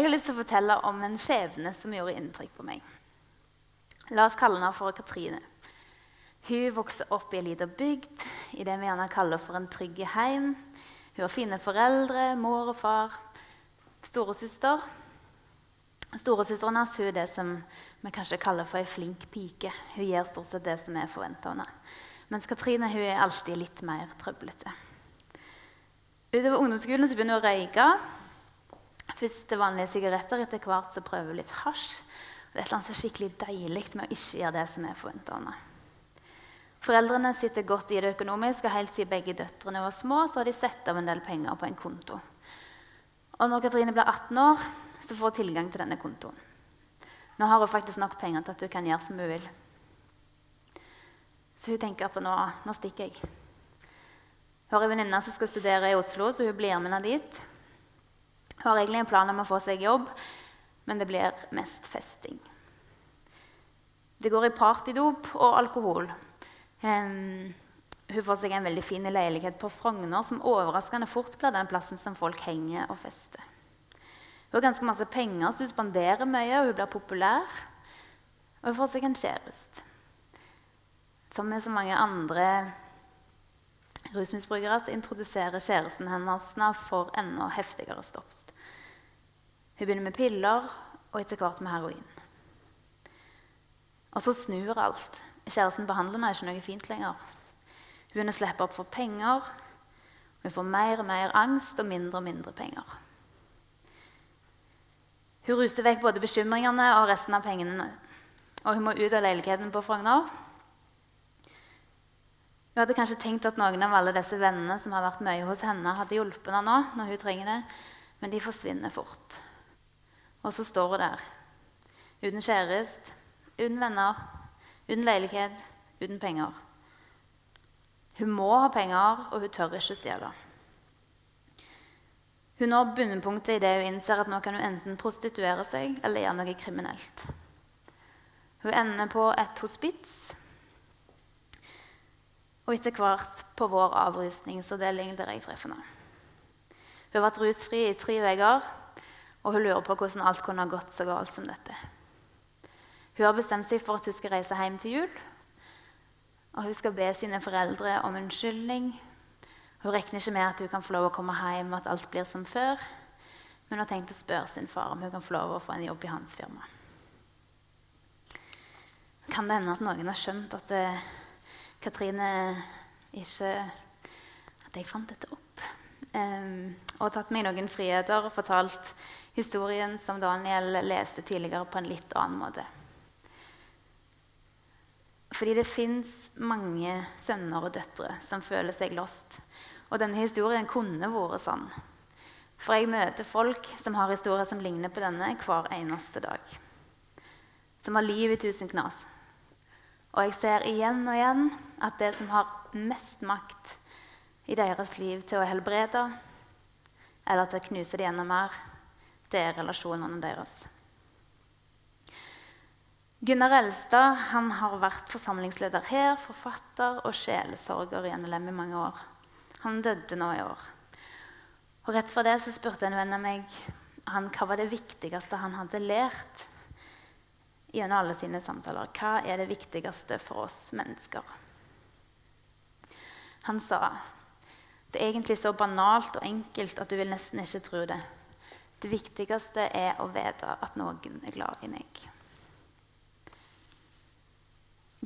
Jeg har lyst til å fortelle om en skjebne som gjorde inntrykk på meg. La oss kalle henne for Katrine. Hun vokser opp i ei lita bygd i det vi gjerne kaller for en trygg heim. Hun har fine foreldre, mor og far, storesøster. Storesøsteren hans er det som vi kanskje kaller for ei flink pike. Hun gjør stort sett det som er forventa av henne. Mens Katrine hun er alltid litt mer trøblete. Utover ungdomsskolen så begynner hun å røyke. Først vanlige sigaretter, etter hvert så prøver hun litt hasj. Det er et eller annet så skikkelig deilig med å ikke gjøre det som er forventa av henne. Foreldrene sitter godt i det økonomisk, og helt siden begge døtrene var små, så har de sett av en del penger på en konto. Og når Katrine blir 18 år, så får hun tilgang til denne kontoen. Nå har hun faktisk nok penger til at hun kan gjøre som hun vil. Så hun tenker at nå, nå stikker jeg. Hun har en venninne som skal studere i Oslo, så hun blir med henne dit. Har egentlig en plan om å få seg jobb, men det blir mest festing. Det går i partydop og alkohol. Um, hun får seg en veldig fin leilighet på Frogner, som overraskende fort blir den plassen som folk henger og fester. Hun har ganske masse penger, så hun spanderer mye, og hun blir populær. Og hun får seg en kjæreste. Som med så mange andre rusmisbrukere introduserer kjæresten hennes for enda heftigere stoff. Hun begynner med piller og etter hvert med heroin. Og så snur alt. Kjæresten behandler henne ikke noe fint lenger. Hun begynner å slippe opp for penger. Hun får mer og mer angst og mindre og mindre penger. Hun ruser vekk både bekymringene og resten av pengene. Og hun må ut av leiligheten på Frogner. Hun hadde kanskje tenkt at noen av alle disse vennene som har vært mye hos henne, hadde hjulpet henne nå, når hun trenger det, men de forsvinner fort. Og så står hun der uten kjæreste, uten venner, uten leilighet, uten penger. Hun må ha penger, og hun tør ikke stjele. Hun når bunnpunktet i det hun innser at nå kan hun enten prostituere seg eller gjøre noe kriminelt. Hun ender på et hospits og etter hvert på vår avrusningsavdeling der jeg treffer henne. Hun har vært rusfri i tre uker, og hun lurer på hvordan alt kunne ha gått så galt som dette. Hun har bestemt seg for at hun skal reise hjem til jul. Og hun skal be sine foreldre om unnskyldning hun regner ikke med at hun kan få lov å komme hjem og at alt blir som før. Men hun har tenkt å spørre sin far om hun kan få lov å få en jobb i hans firma. Kan det hende at noen har skjønt at uh, Katrine ikke At jeg fant dette opp? Um, og tatt meg noen friheter og fortalt historien som Daniel leste tidligere, på en litt annen måte. Fordi det fins mange sønner og døtre som føler seg lost. Og denne historien kunne vært sann. For jeg møter folk som har historier som ligner på denne hver eneste dag. Som har liv i tusen knas. Og jeg ser igjen og igjen at det som har mest makt i deres liv til å helbrede eller til å knuse det enda mer, det er relasjonene deres. Gunnar Elstad har vært forsamlingsleder her, forfatter og sjelesorger i NLM i mange år. Han døde nå i år. Og Rett for det så spurte en venn av meg han, hva var det viktigste han hadde lært gjennom alle sine samtaler. Hva er det viktigste for oss mennesker? Han sa det er egentlig så banalt og enkelt at du vil nesten ikke tro det. Det viktigste er å vite at noen er glad i meg.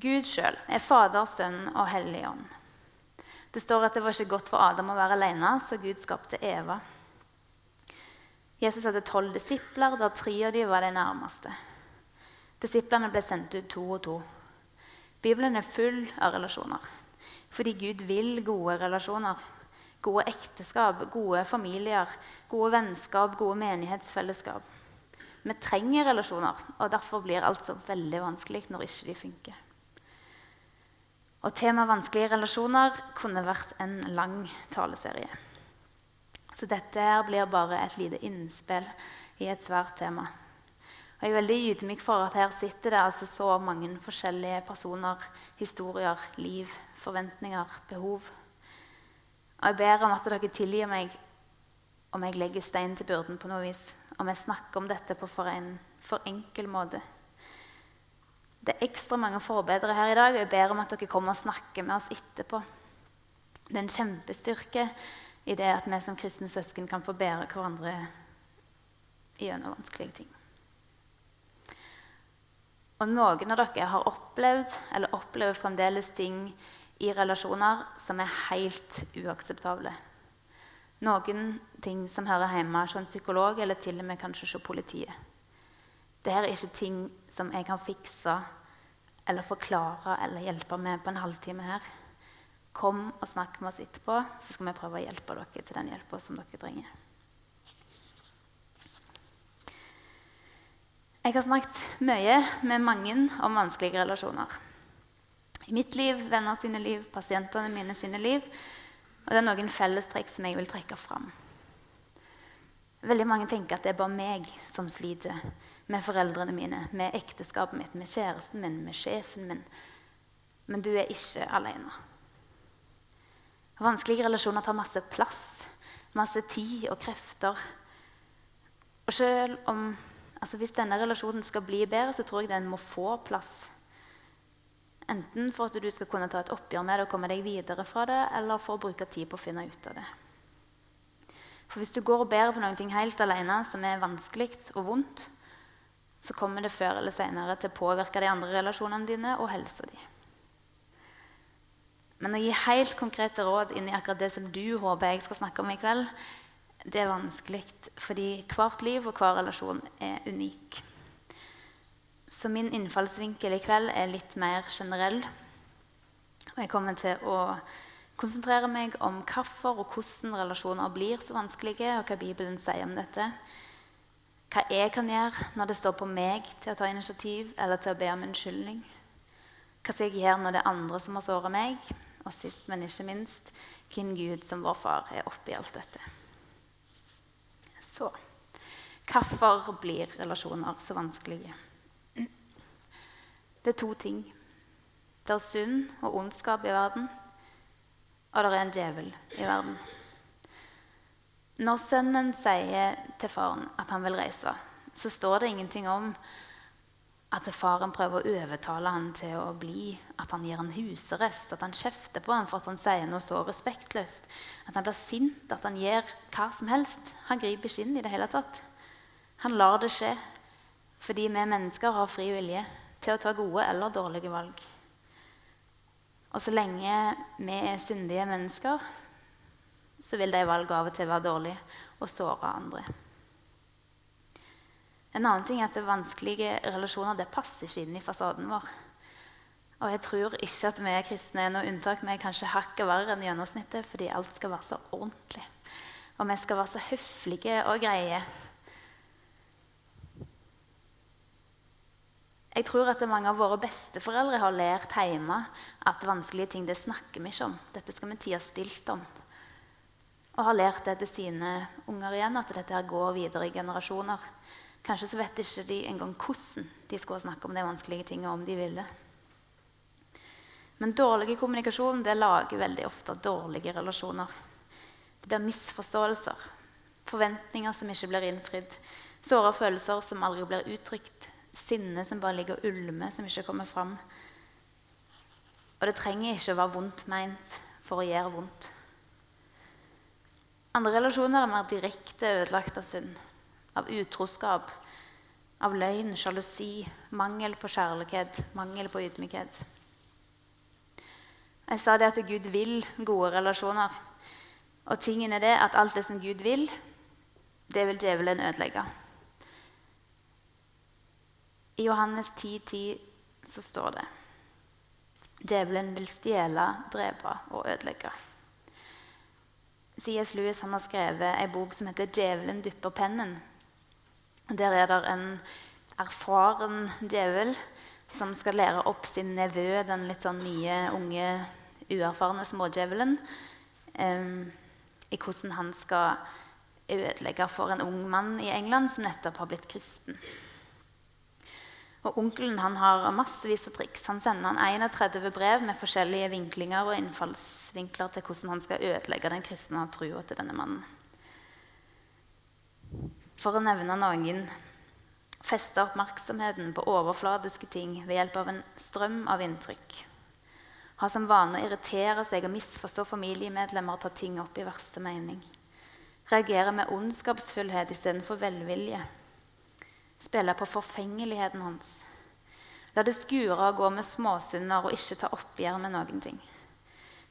Gud sjøl er Fader, Sønn og Hellig Ånd. Det står at det var ikke godt for Adam å være alene, så Gud skapte Eva. Jesus hadde tolv disipler, der tre av dem var de nærmeste. Disiplene ble sendt ut to og to. Bibelen er full av relasjoner. Fordi Gud vil gode relasjoner. Gode ekteskap, gode familier, gode vennskap, gode menighetsfellesskap. Vi trenger relasjoner, og derfor blir alt så veldig vanskelig når ikke de funker. Og temaet vanskelige relasjoner kunne vært en lang taleserie. Så dette her blir bare et lite innspill i et svært tema. Og jeg er veldig ydmyk for at her sitter det altså så mange forskjellige personer, historier, liv, forventninger, behov. Og jeg ber om at dere tilgir meg om jeg legger stein til byrden på noe vis. Om jeg snakker om dette på for en for enkel måte. Det er ekstra mange forbedere her i dag, og jeg ber om at dere kommer og snakker med oss etterpå. Det er en kjempestyrke i det at vi som kristne søsken kan få bære hverandre gjennom vanskelige ting. Og noen av dere har opplevd eller opplever fremdeles ting i relasjoner som er helt uakseptable. Noen ting som hører hjemme hos en psykolog eller til og med kanskje hos politiet. Dette er ikke ting som jeg kan fikse eller forklare eller hjelpe med på en halvtime her. Kom og snakk med oss etterpå, så skal vi prøve å hjelpe dere til den hjelpa som dere trenger. Jeg har snakket mye med mange om vanskelige relasjoner. I mitt liv, venner sine liv, pasientene mine sine liv. Og det er noen fellestrekk som jeg vil trekke fram. Veldig mange tenker at det er bare meg som sliter med foreldrene mine, med ekteskapet mitt, med kjæresten min, med sjefen min. Men du er ikke alene. Vanskelige relasjoner tar masse plass, masse tid og krefter. Og selv om altså Hvis denne relasjonen skal bli bedre, så tror jeg den må få plass. Enten for at du skal kunne ta et oppgjør med det og komme deg videre fra det, eller for å bruke tid på å finne ut av det. For hvis du går og bærer på noe helt alene som er vanskelig og vondt, så kommer det før eller senere til å påvirke de andre relasjonene dine og helsa di. Men å gi helt konkrete råd inn i akkurat det som du håper jeg skal snakke om i kveld, det er vanskelig, fordi hvert liv og hver relasjon er unik. Så min innfallsvinkel i kveld er litt mer generell. Og jeg kommer til å konsentrere meg om hvorfor og hvordan relasjoner blir så vanskelige, og hva Bibelen sier om dette. Hva jeg kan gjøre når det står på meg til å ta initiativ eller til å be om unnskyldning. Hva skal jeg gjøre når det er andre som har såret meg? Og sist, men ikke minst, hvem Gud som vår far er oppi alt dette. Så hvorfor blir relasjoner så vanskelige? Det er to ting. Det er synd og ondskap i verden, og det er en djevel i verden. Når sønnen sier til faren at han vil reise, så står det ingenting om at faren prøver å overtale han til å bli, at han gir han husarrest, at han kjefter på ham for at han sier noe så respektløst, at han blir sint, at han gjør hva som helst. Han griper ikke inn i det hele tatt. Han lar det skje fordi vi mennesker har fri vilje til å ta gode eller dårlige valg. Og så lenge vi er syndige mennesker, så vil de valgene av og til være dårlige og såre andre. En annen ting er at vanskelige relasjoner det passer ikke inn i fasaden vår. Og jeg tror ikke at vi kristne er noe unntak. Vi er kanskje hakket verre enn gjennomsnittet fordi alt skal være så ordentlig. Og vi skal være så høflige og greie. Jeg tror at mange av våre besteforeldre har lært hjemme at vanskelige ting det snakker vi ikke om. Dette skal vi tie stilt om. Og har lært det til sine unger igjen, at dette her går videre i generasjoner. Kanskje så vet ikke de engang hvordan de skulle snakke om de vanskelige tingene om de ville. Men dårlig kommunikasjon det lager veldig ofte dårlige relasjoner. Det blir misforståelser, forventninger som ikke blir innfridd, såre følelser som aldri blir uttrykt, sinne som bare ligger og ulmer, som ikke kommer fram. Og det trenger ikke å være vondt meint for å gjøre vondt. Andre relasjoner er mer direkte ødelagt av synd av utroskap, av løgn, sjalusi, mangel på kjærlighet, mangel på ydmykhet. Jeg sa det at Gud vil gode relasjoner. Og tingen er det at alt det som Gud vil, det vil djevelen ødelegge. I Johannes 10,10 10, så står det Djevelen vil stjele, drepe og ødelegge. C.S. Lewis har skrevet en bok som heter 'Djevelen dypper pennen'. Der er det en erfaren djevel som skal lære opp sin nevø, den litt sånn nye, unge, uerfarne smådjevelen, um, i hvordan han skal ødelegge for en ung mann i England som nettopp har blitt kristen. Og Onkelen han har massevis av triks. Han sender han 31 brev med forskjellige vinklinger og innfallsvinkler til hvordan han skal ødelegge den kristne trua til denne mannen. for å nevne noen, feste oppmerksomheten på overfladiske ting ved hjelp av en strøm av inntrykk. Ha som vane å irritere seg og misforstå familiemedlemmer og ta ting opp i verste mening. Reagere med ondskapsfullhet istedenfor velvilje. Spille på forfengeligheten hans. La det skure og gå med småsynder og ikke ta oppgjør med noen ting.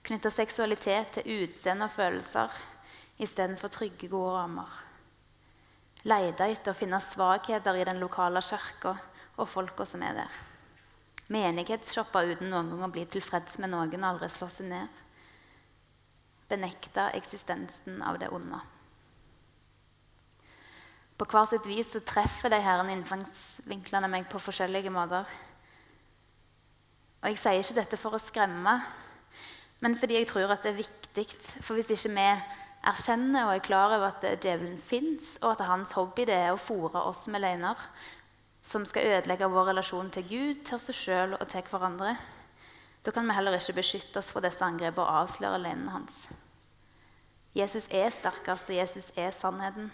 Knytte seksualitet til utseende og følelser istedenfor trygge, gode rammer. Leide etter å finne svakheter i den lokale kirka og folka som er der. Menighetsshoppe uten noen gang å bli tilfreds med noen og aldri slå seg ned. Benekte eksistensen av det onde. På hver sitt vis så treffer de her innfangsvinklene meg på forskjellige måter. Og Jeg sier ikke dette for å skremme, men fordi jeg tror at det er viktig. For hvis ikke vi erkjenner og er klar over at djevelen fins, og at hans hobby det er å fòre oss med løgner som skal ødelegge vår relasjon til Gud, til oss sjøl og til hverandre, da kan vi heller ikke beskytte oss fra disse angrepene og avsløre løgnene hans. Jesus er sterkest, og Jesus er sannheten.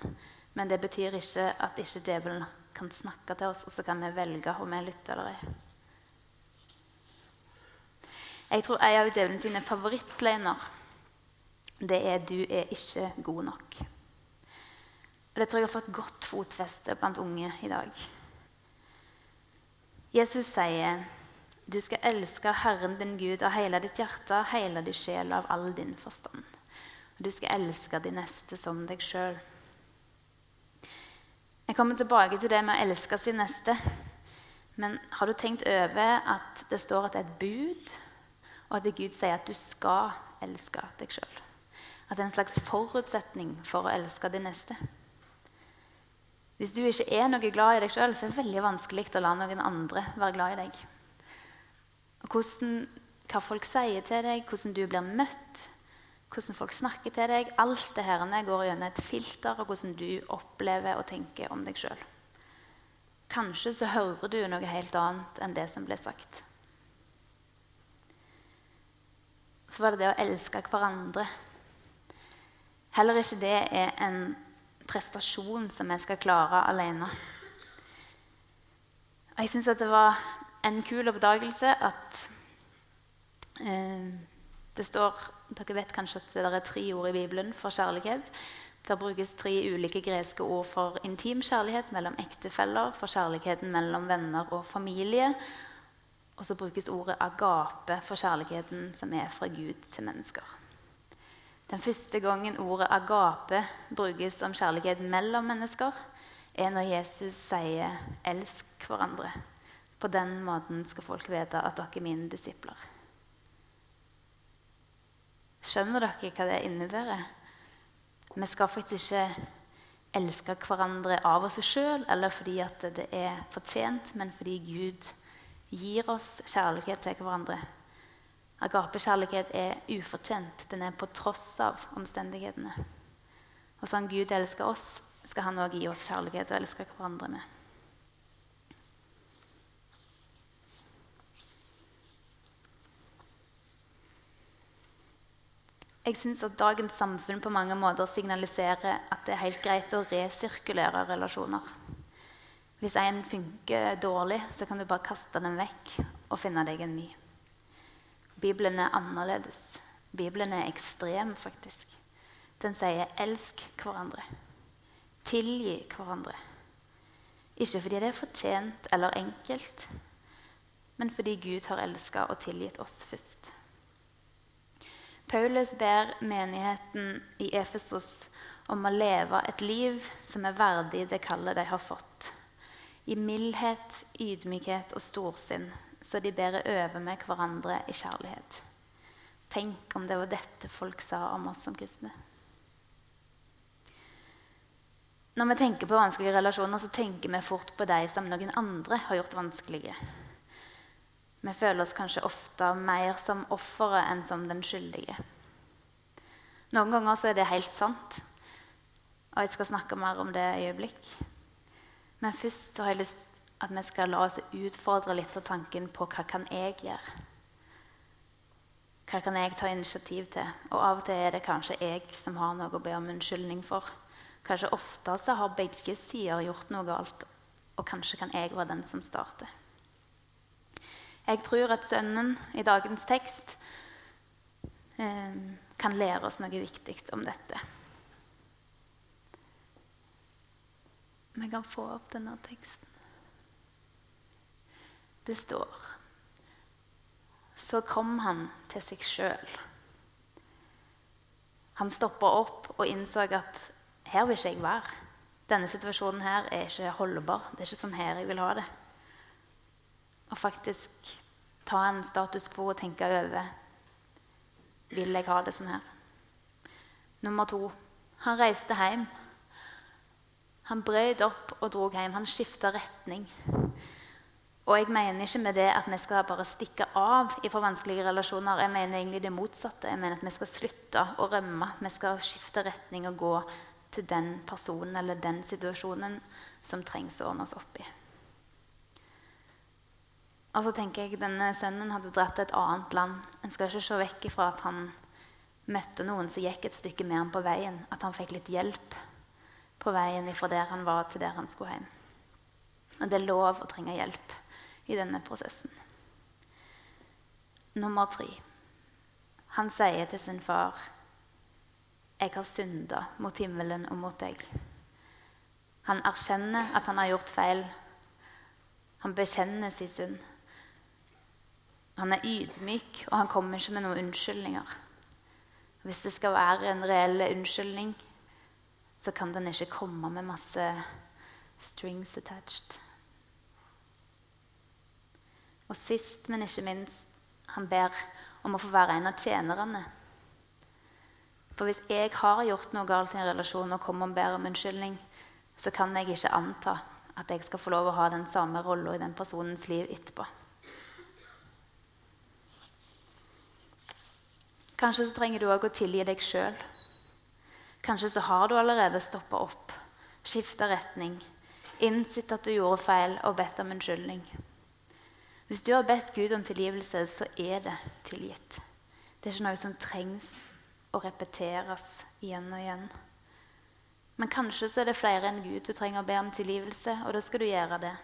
Men det betyr ikke at ikke djevelen kan snakke til oss, og så kan vi velge om vi lytter eller ei. Jeg tror en av djevelen sine favorittløgner det er 'du er ikke god nok'. Og Det tror jeg har fått godt fotfeste blant unge i dag. Jesus sier, 'Du skal elske Herren din Gud av hele ditt hjerte, hele din sjel, av all din forstand.' Og du skal elske de neste som deg sjøl. Jeg kommer tilbake til det med å elske sin neste. Men har du tenkt over at det står at det er et bud, og at Gud sier at du skal elske deg sjøl? At det er en slags forutsetning for å elske din neste. Hvis du ikke er noe glad i deg sjøl, så er det veldig vanskelig å la noen andre være glad i deg. Hvordan, hva folk sier til deg, hvordan du blir møtt, hvordan folk snakker til deg. Alt det her går gjennom et filter av hvordan du opplever og tenker om deg sjøl. Kanskje så hører du noe helt annet enn det som ble sagt. Så var det det å elske hverandre. Heller ikke det er en prestasjon som vi skal klare alene. Jeg syns det var en kul oppdagelse at eh, det står, Dere vet kanskje at det er tre ord i Bibelen for kjærlighet. Det brukes tre ulike greske ord for intim kjærlighet mellom ektefeller, for kjærligheten mellom venner og familie. Og så brukes ordet agape for kjærligheten som er fra Gud til mennesker. Den første gangen ordet agape brukes om kjærlighet mellom mennesker, er når Jesus sier 'elsk hverandre'. På den måten skal folk vite at dere er mine disipler. Skjønner dere hva det innebærer? Vi skal faktisk ikke elske hverandre av oss sjøl eller fordi det er fortjent, men fordi Gud gir oss kjærlighet til hverandre. Agapekjærlighet er ufortjent. Den er på tross av omstendighetene. Og sånn Gud elsker oss, skal han òg gi oss kjærlighet og elske hverandre med. Jeg syns at dagens samfunn på mange måter signaliserer at det er helt greit å resirkulere relasjoner. Hvis en funker dårlig, så kan du bare kaste den vekk og finne deg en ny. Bibelen er annerledes. Bibelen er ekstrem, faktisk. Den sier 'elsk hverandre'. Tilgi hverandre. Ikke fordi det er fortjent eller enkelt, men fordi Gud har elska og tilgitt oss først. Paulus ber menigheten i Efesos om å leve et liv som er verdig det kallet de har fått. I mildhet, ydmykhet og storsinn, så de bærer over med hverandre i kjærlighet. Tenk om det var dette folk sa om oss som kristne. Når vi tenker på vanskelige relasjoner, så tenker vi fort på de som noen andre har gjort vanskelige. Vi føler oss kanskje ofte mer som offeret enn som den skyldige. Noen ganger så er det helt sant, og jeg skal snakke mer om det i øyeblikk. Men først så har jeg lyst at vi skal la oss utfordre litt av tanken på hva kan jeg gjøre. Hva kan jeg ta initiativ til? Og av og til er det kanskje jeg som har noe å be om unnskyldning for. Kanskje ofte så har begge sider gjort noe galt, og kanskje kan jeg være den som starter. Jeg tror at sønnen i dagens tekst eh, kan lære oss noe viktig om dette. Vi kan få opp denne teksten. Det står Så kom han til seg sjøl. Han stoppa opp og innså at her vil ikke jeg være. Denne situasjonen her er ikke holdbar. Det er ikke sånn her jeg vil ha det. Og faktisk ta en status quo og tenke over vil jeg ha det sånn her. Nummer to han reiste hjem. Han brøyt opp og dro hjem. Han skifta retning. Og jeg mener ikke med det at vi skal bare stikke av fra vanskelige relasjoner. Jeg mener egentlig det motsatte. Jeg mener at vi skal slutte å rømme. Vi skal skifte retning og gå til den personen eller den situasjonen som trengs å ordnes opp i. Og så tenker jeg Denne sønnen hadde dratt til et annet land. En skal ikke se vekk ifra at han møtte noen som gikk et stykke med ham på veien. At han fikk litt hjelp på veien fra der han var, til der han skulle hjem. Og det er lov å trenge hjelp i denne prosessen. Nummer tre. Han sier til sin far, 'Jeg har synda mot himmelen og mot deg.' Han erkjenner at han har gjort feil. Han bekjenner sin synd. Han er ydmyk, og han kommer ikke med noen unnskyldninger. Hvis det skal være en reell unnskyldning, så kan den ikke komme med masse strings attached. Og sist, men ikke minst, han ber om å få være en av tjenerne. For hvis jeg har gjort noe galt i en relasjon og kommer og ber om unnskyldning, så kan jeg ikke anta at jeg skal få lov å ha den samme rolla i den personens liv etterpå. Kanskje så trenger du òg å tilgi deg sjøl. Kanskje så har du allerede stoppa opp, skifta retning, innsett at du gjorde feil og bedt om unnskyldning. Hvis du har bedt Gud om tilgivelse, så er det tilgitt. Det er ikke noe som trengs å repeteres igjen og igjen. Men kanskje så er det flere enn Gud du trenger å be om tilgivelse, og da skal du gjøre det.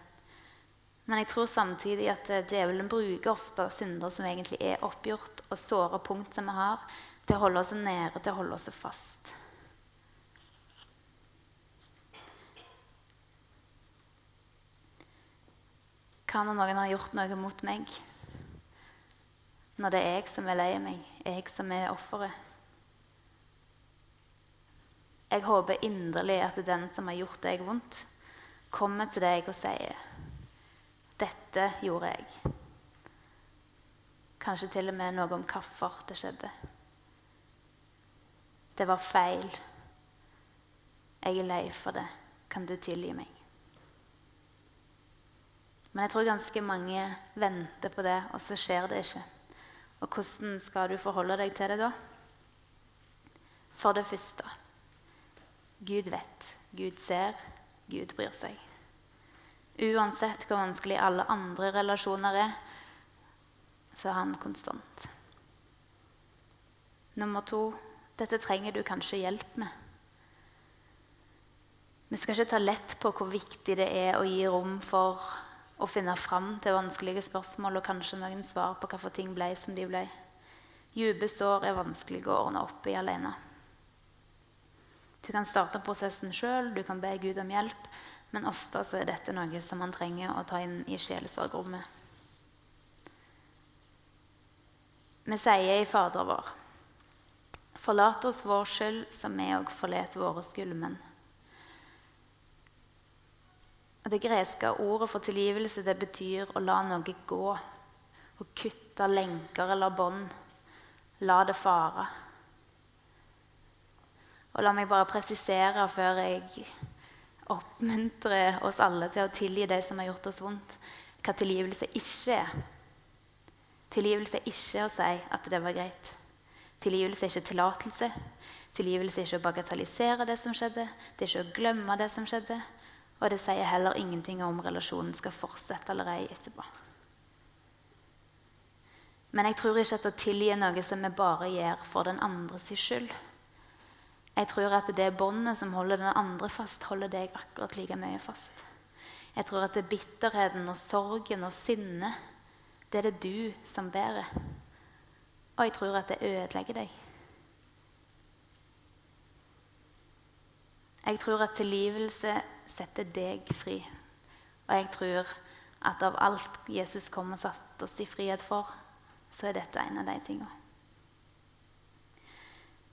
Men jeg tror samtidig at eh, djevelen bruker ofte synder som egentlig er oppgjort, og såre punkt som vi har, til å holde oss nede, til å holde oss fast. Når noen har gjort noe mot meg? Når det er jeg som er lei meg, jeg som er offeret. Jeg håper inderlig at den som har gjort deg vondt, kommer til deg og sier 'Dette gjorde jeg'. Kanskje til og med noe om hvorfor det skjedde. Det var feil. Jeg er lei for det. Kan du tilgi meg? Men jeg tror ganske mange venter på det, og så skjer det ikke. Og hvordan skal du forholde deg til det da? For det første Gud vet, Gud ser, Gud bryr seg. Uansett hvor vanskelig alle andre relasjoner er, så er han konstant. Nummer to dette trenger du kanskje hjelp med. Vi skal ikke ta lett på hvor viktig det er å gi rom for å finne fram til vanskelige spørsmål og kanskje noen svar på hvorfor ting ble som de ble. Dype sår er vanskelig å ordne opp i alene. Du kan starte prosessen sjøl, du kan be Gud om hjelp, men ofte så er dette noe som man trenger å ta inn i sjelesorgrommet. Vi sier i Fader vår, forlat oss vår skyld som vi òg forlater våre skyldmenn. Det greske ordet for tilgivelse det betyr å la noe gå. Å kutte lenker eller bånd. La det fare. Og la meg bare presisere før jeg oppmuntrer oss alle til å tilgi de som har gjort oss vondt, hva tilgivelse ikke er. Tilgivelse er ikke å si at det var greit. Tilgivelse er ikke tillatelse. Tilgivelse er ikke å bagatellisere det som skjedde. Det er ikke å glemme det som skjedde. Og det sier heller ingenting om relasjonen skal fortsette eller ei etterpå. Men jeg tror ikke at å tilgi er noe som vi bare gjør for den andres skyld. Jeg tror at det båndet som holder den andre fast, holder deg akkurat like mye fast. Jeg tror at det er bitterheten og sorgen og sinnet, det er det du som bærer. Og jeg tror at det ødelegger deg. Jeg tror at tilgivelse setter deg fri. Og jeg tror at av alt Jesus kom og satte oss i frihet for, så er dette en av de tingene.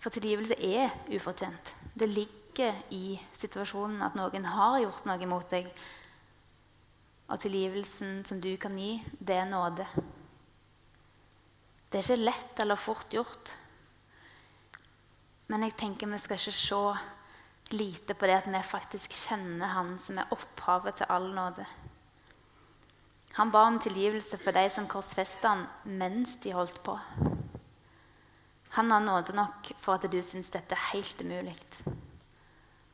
For tilgivelse er ufortjent. Det ligger i situasjonen at noen har gjort noe mot deg. Og tilgivelsen som du kan gi, det er nåde. Det er ikke lett eller fort gjort. Men jeg tenker vi skal ikke se lite på det at vi faktisk kjenner Han som er opphavet til all nåde. Han ba om tilgivelse for de som korsfestet han mens de holdt på. Han har nåde nok for at du syns dette er helt umulig.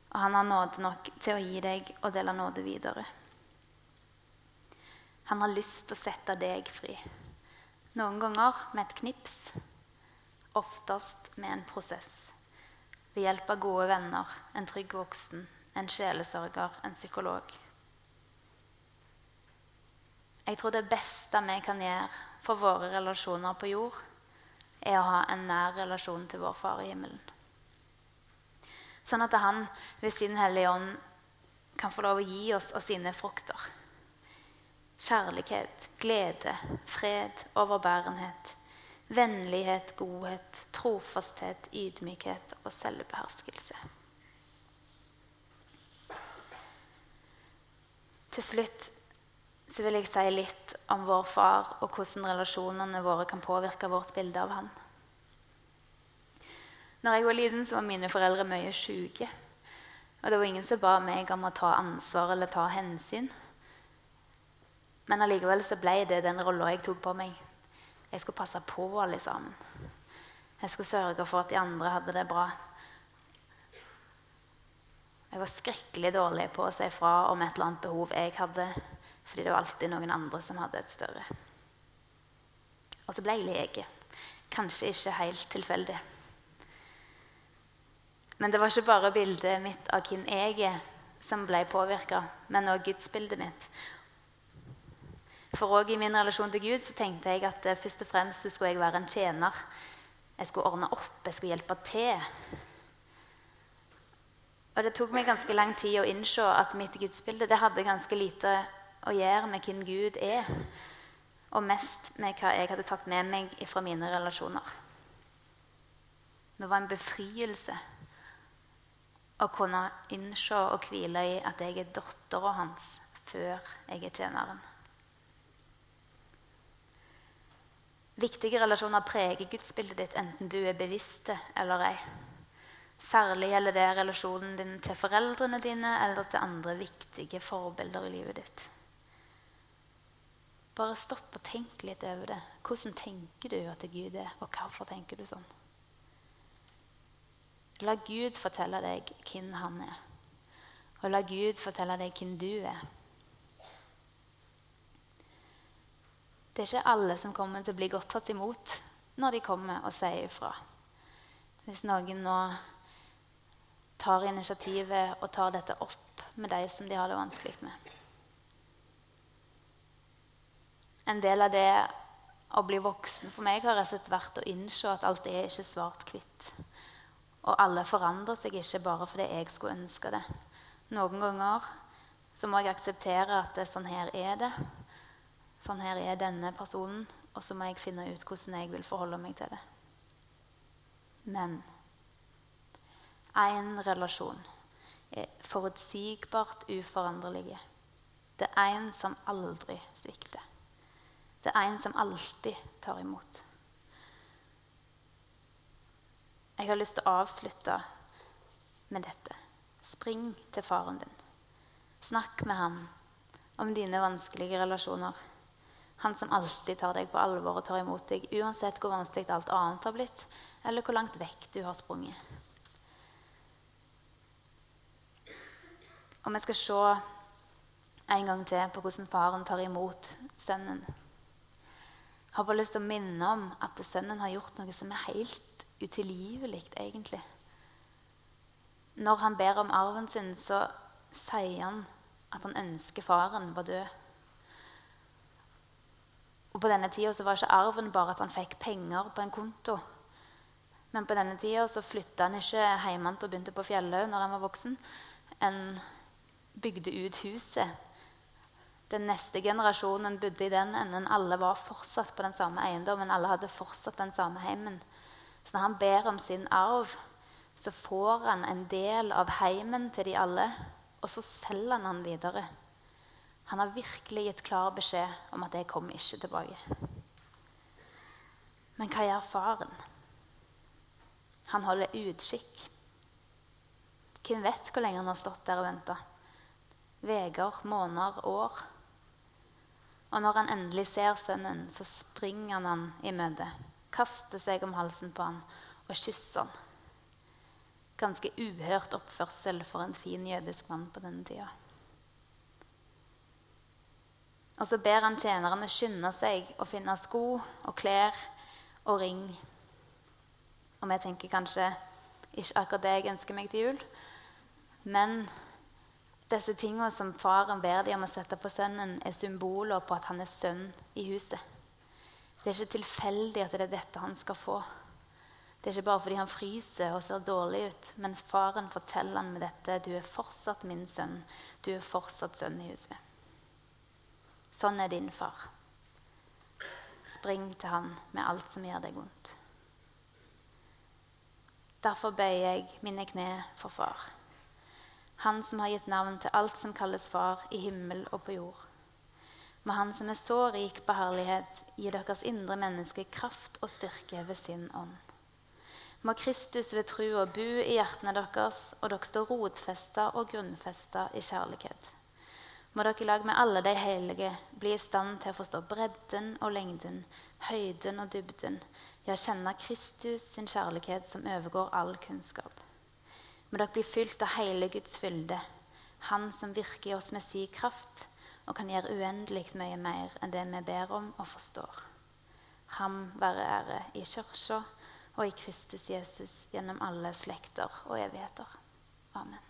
Og han har nåde nok til å gi deg og dele nåde videre. Han har lyst til å sette deg fri. Noen ganger med et knips, oftest med en prosess. Ved hjelp av gode venner, en trygg voksen, en sjelesørger, en psykolog. Jeg tror det beste vi kan gjøre for våre relasjoner på jord, er å ha en nær relasjon til vår Far i himmelen. Sånn at han ved sin Hellige Ånd kan få lov å gi oss av sine frukter. Kjærlighet, glede, fred, overbærenhet, vennlighet, godhet, trofasthet, ydmykhet og selvbeherskelse. Til slutt så vil jeg si litt om vår far og hvordan relasjonene våre kan påvirke vårt bilde av han. Når jeg var liten, så var mine foreldre mye syke. Og det var ingen som ba meg om å ta ansvar eller ta hensyn. Men allikevel så ble det den rolla jeg tok på meg. Jeg skulle passe på alle sammen. Jeg skulle sørge for at de andre hadde det bra. Jeg var skrekkelig dårlig på å si fra om et eller annet behov jeg hadde. Fordi det var alltid noen andre som hadde et større. Og så ble jeg lege. Kanskje ikke helt tilfeldig. Men det var ikke bare bildet mitt av hvem jeg er, som ble påvirka, men òg gudsbildet mitt. For òg i min relasjon til Gud så tenkte jeg at først og fremst skulle jeg være en tjener. Jeg skulle ordne opp, jeg skulle hjelpe til. Og det tok meg ganske lang tid å innse at mitt gudsbilde det hadde ganske lite å gjøre med hvem Gud er, og mest med hva jeg hadde tatt med meg fra mine relasjoner. Det var en befrielse å kunne innse og hvile i at jeg er dattera hans før jeg er tjeneren. Viktige relasjoner preger gudsbildet ditt enten du er bevisst eller ei. Særlig gjelder det relasjonen din til foreldrene dine eller til andre viktige forbilder i livet ditt. Bare stopp og tenk litt over det. Hvordan tenker du at Gud er, og hvorfor tenker du sånn? La Gud fortelle deg hvem han er, og la Gud fortelle deg hvem du er. Det er ikke alle som kommer til å bli godt tatt imot når de kommer og sier ifra. Hvis noen nå tar initiativet og tar dette opp med de som de har det vanskelig med. En del av det å bli voksen for meg har rett og slett vært å innse at alt er ikke svart-hvitt. Og alle forandrer seg ikke bare fordi jeg skulle ønske det. Noen ganger så må jeg akseptere at det, sånn her er det. Sånn her er denne personen. Og så må jeg finne ut hvordan jeg vil forholde meg til det. Men én relasjon er forutsigbart uforanderlig. Det er en som aldri svikter. Det er en som alltid tar imot. Jeg har lyst til å avslutte med dette. Spring til faren din. Snakk med ham om dine vanskelige relasjoner. Han som alltid tar deg på alvor og tar imot deg, uansett hvor vanskelig alt annet har blitt, eller hvor langt vekk du har sprunget. Og vi skal se en gang til på hvordan faren tar imot sønnen har bare lyst til å minne om at sønnen har gjort noe som er helt utilgivelig, egentlig. når han ber om arven sin, så sier han at han ønsker faren var død. Og På denne tida var ikke arven bare at han fikk penger på en konto. Men på denne tida så flytta han ikke hjemmefra og begynte på Fjellhaug når han var voksen. En bygde ut huset. Den neste generasjonen bodde i den enden. Alle var fortsatt på den samme eiendommen. Alle hadde fortsatt den samme heimen. Så når han ber om sin arv, så får han en del av heimen til de alle, og så selger han den videre. Han har virkelig gitt klar beskjed om at 'jeg kommer ikke tilbake'. Men hva gjør faren? Han holder utkikk. Hvem vet hvor lenge han har stått der og venta? Uker, måneder, år. Og når han endelig ser sønnen, så springer han han i møte, kaster seg om halsen på han og kysser han ganske uhørt oppførsel for en fin jødisk mann på denne tida. Og så ber han tjenerne skynde seg å finne sko og klær og ring. Og vi tenker kanskje ikke akkurat det jeg ønsker meg til jul. Men disse tingene som faren ber dem om å sette på sønnen, er symboler på at han er sønn i huset. Det er ikke tilfeldig at det er dette han skal få. Det er ikke bare fordi han fryser og ser dårlig ut, men faren forteller han med dette du er fortsatt min sønn. Du er fortsatt sønn i huset. Sånn er din far. Spring til han med alt som gjør deg vondt. Derfor bøyer jeg mine kne for far. Han som har gitt navn til alt som kalles far i himmel og på jord. Må Han som er så rik på herlighet, gi deres indre menneske kraft og styrke ved sin ånd. Må Kristus ved trua bo i hjertene deres, og dere står rotfesta og grunnfesta i kjærlighet. Må dere i lag med alle de hellige bli i stand til å forstå bredden og lengden, høyden og dybden, ja, kjenne Kristus sin kjærlighet som overgår all kunnskap. Må dere bli fylt av hele Guds fylde, Han som virker i oss med sin kraft og kan gjøre uendelig mye mer enn det vi ber om og forstår. Ham være ære i kirka og i Kristus Jesus gjennom alle slekter og evigheter. Amen.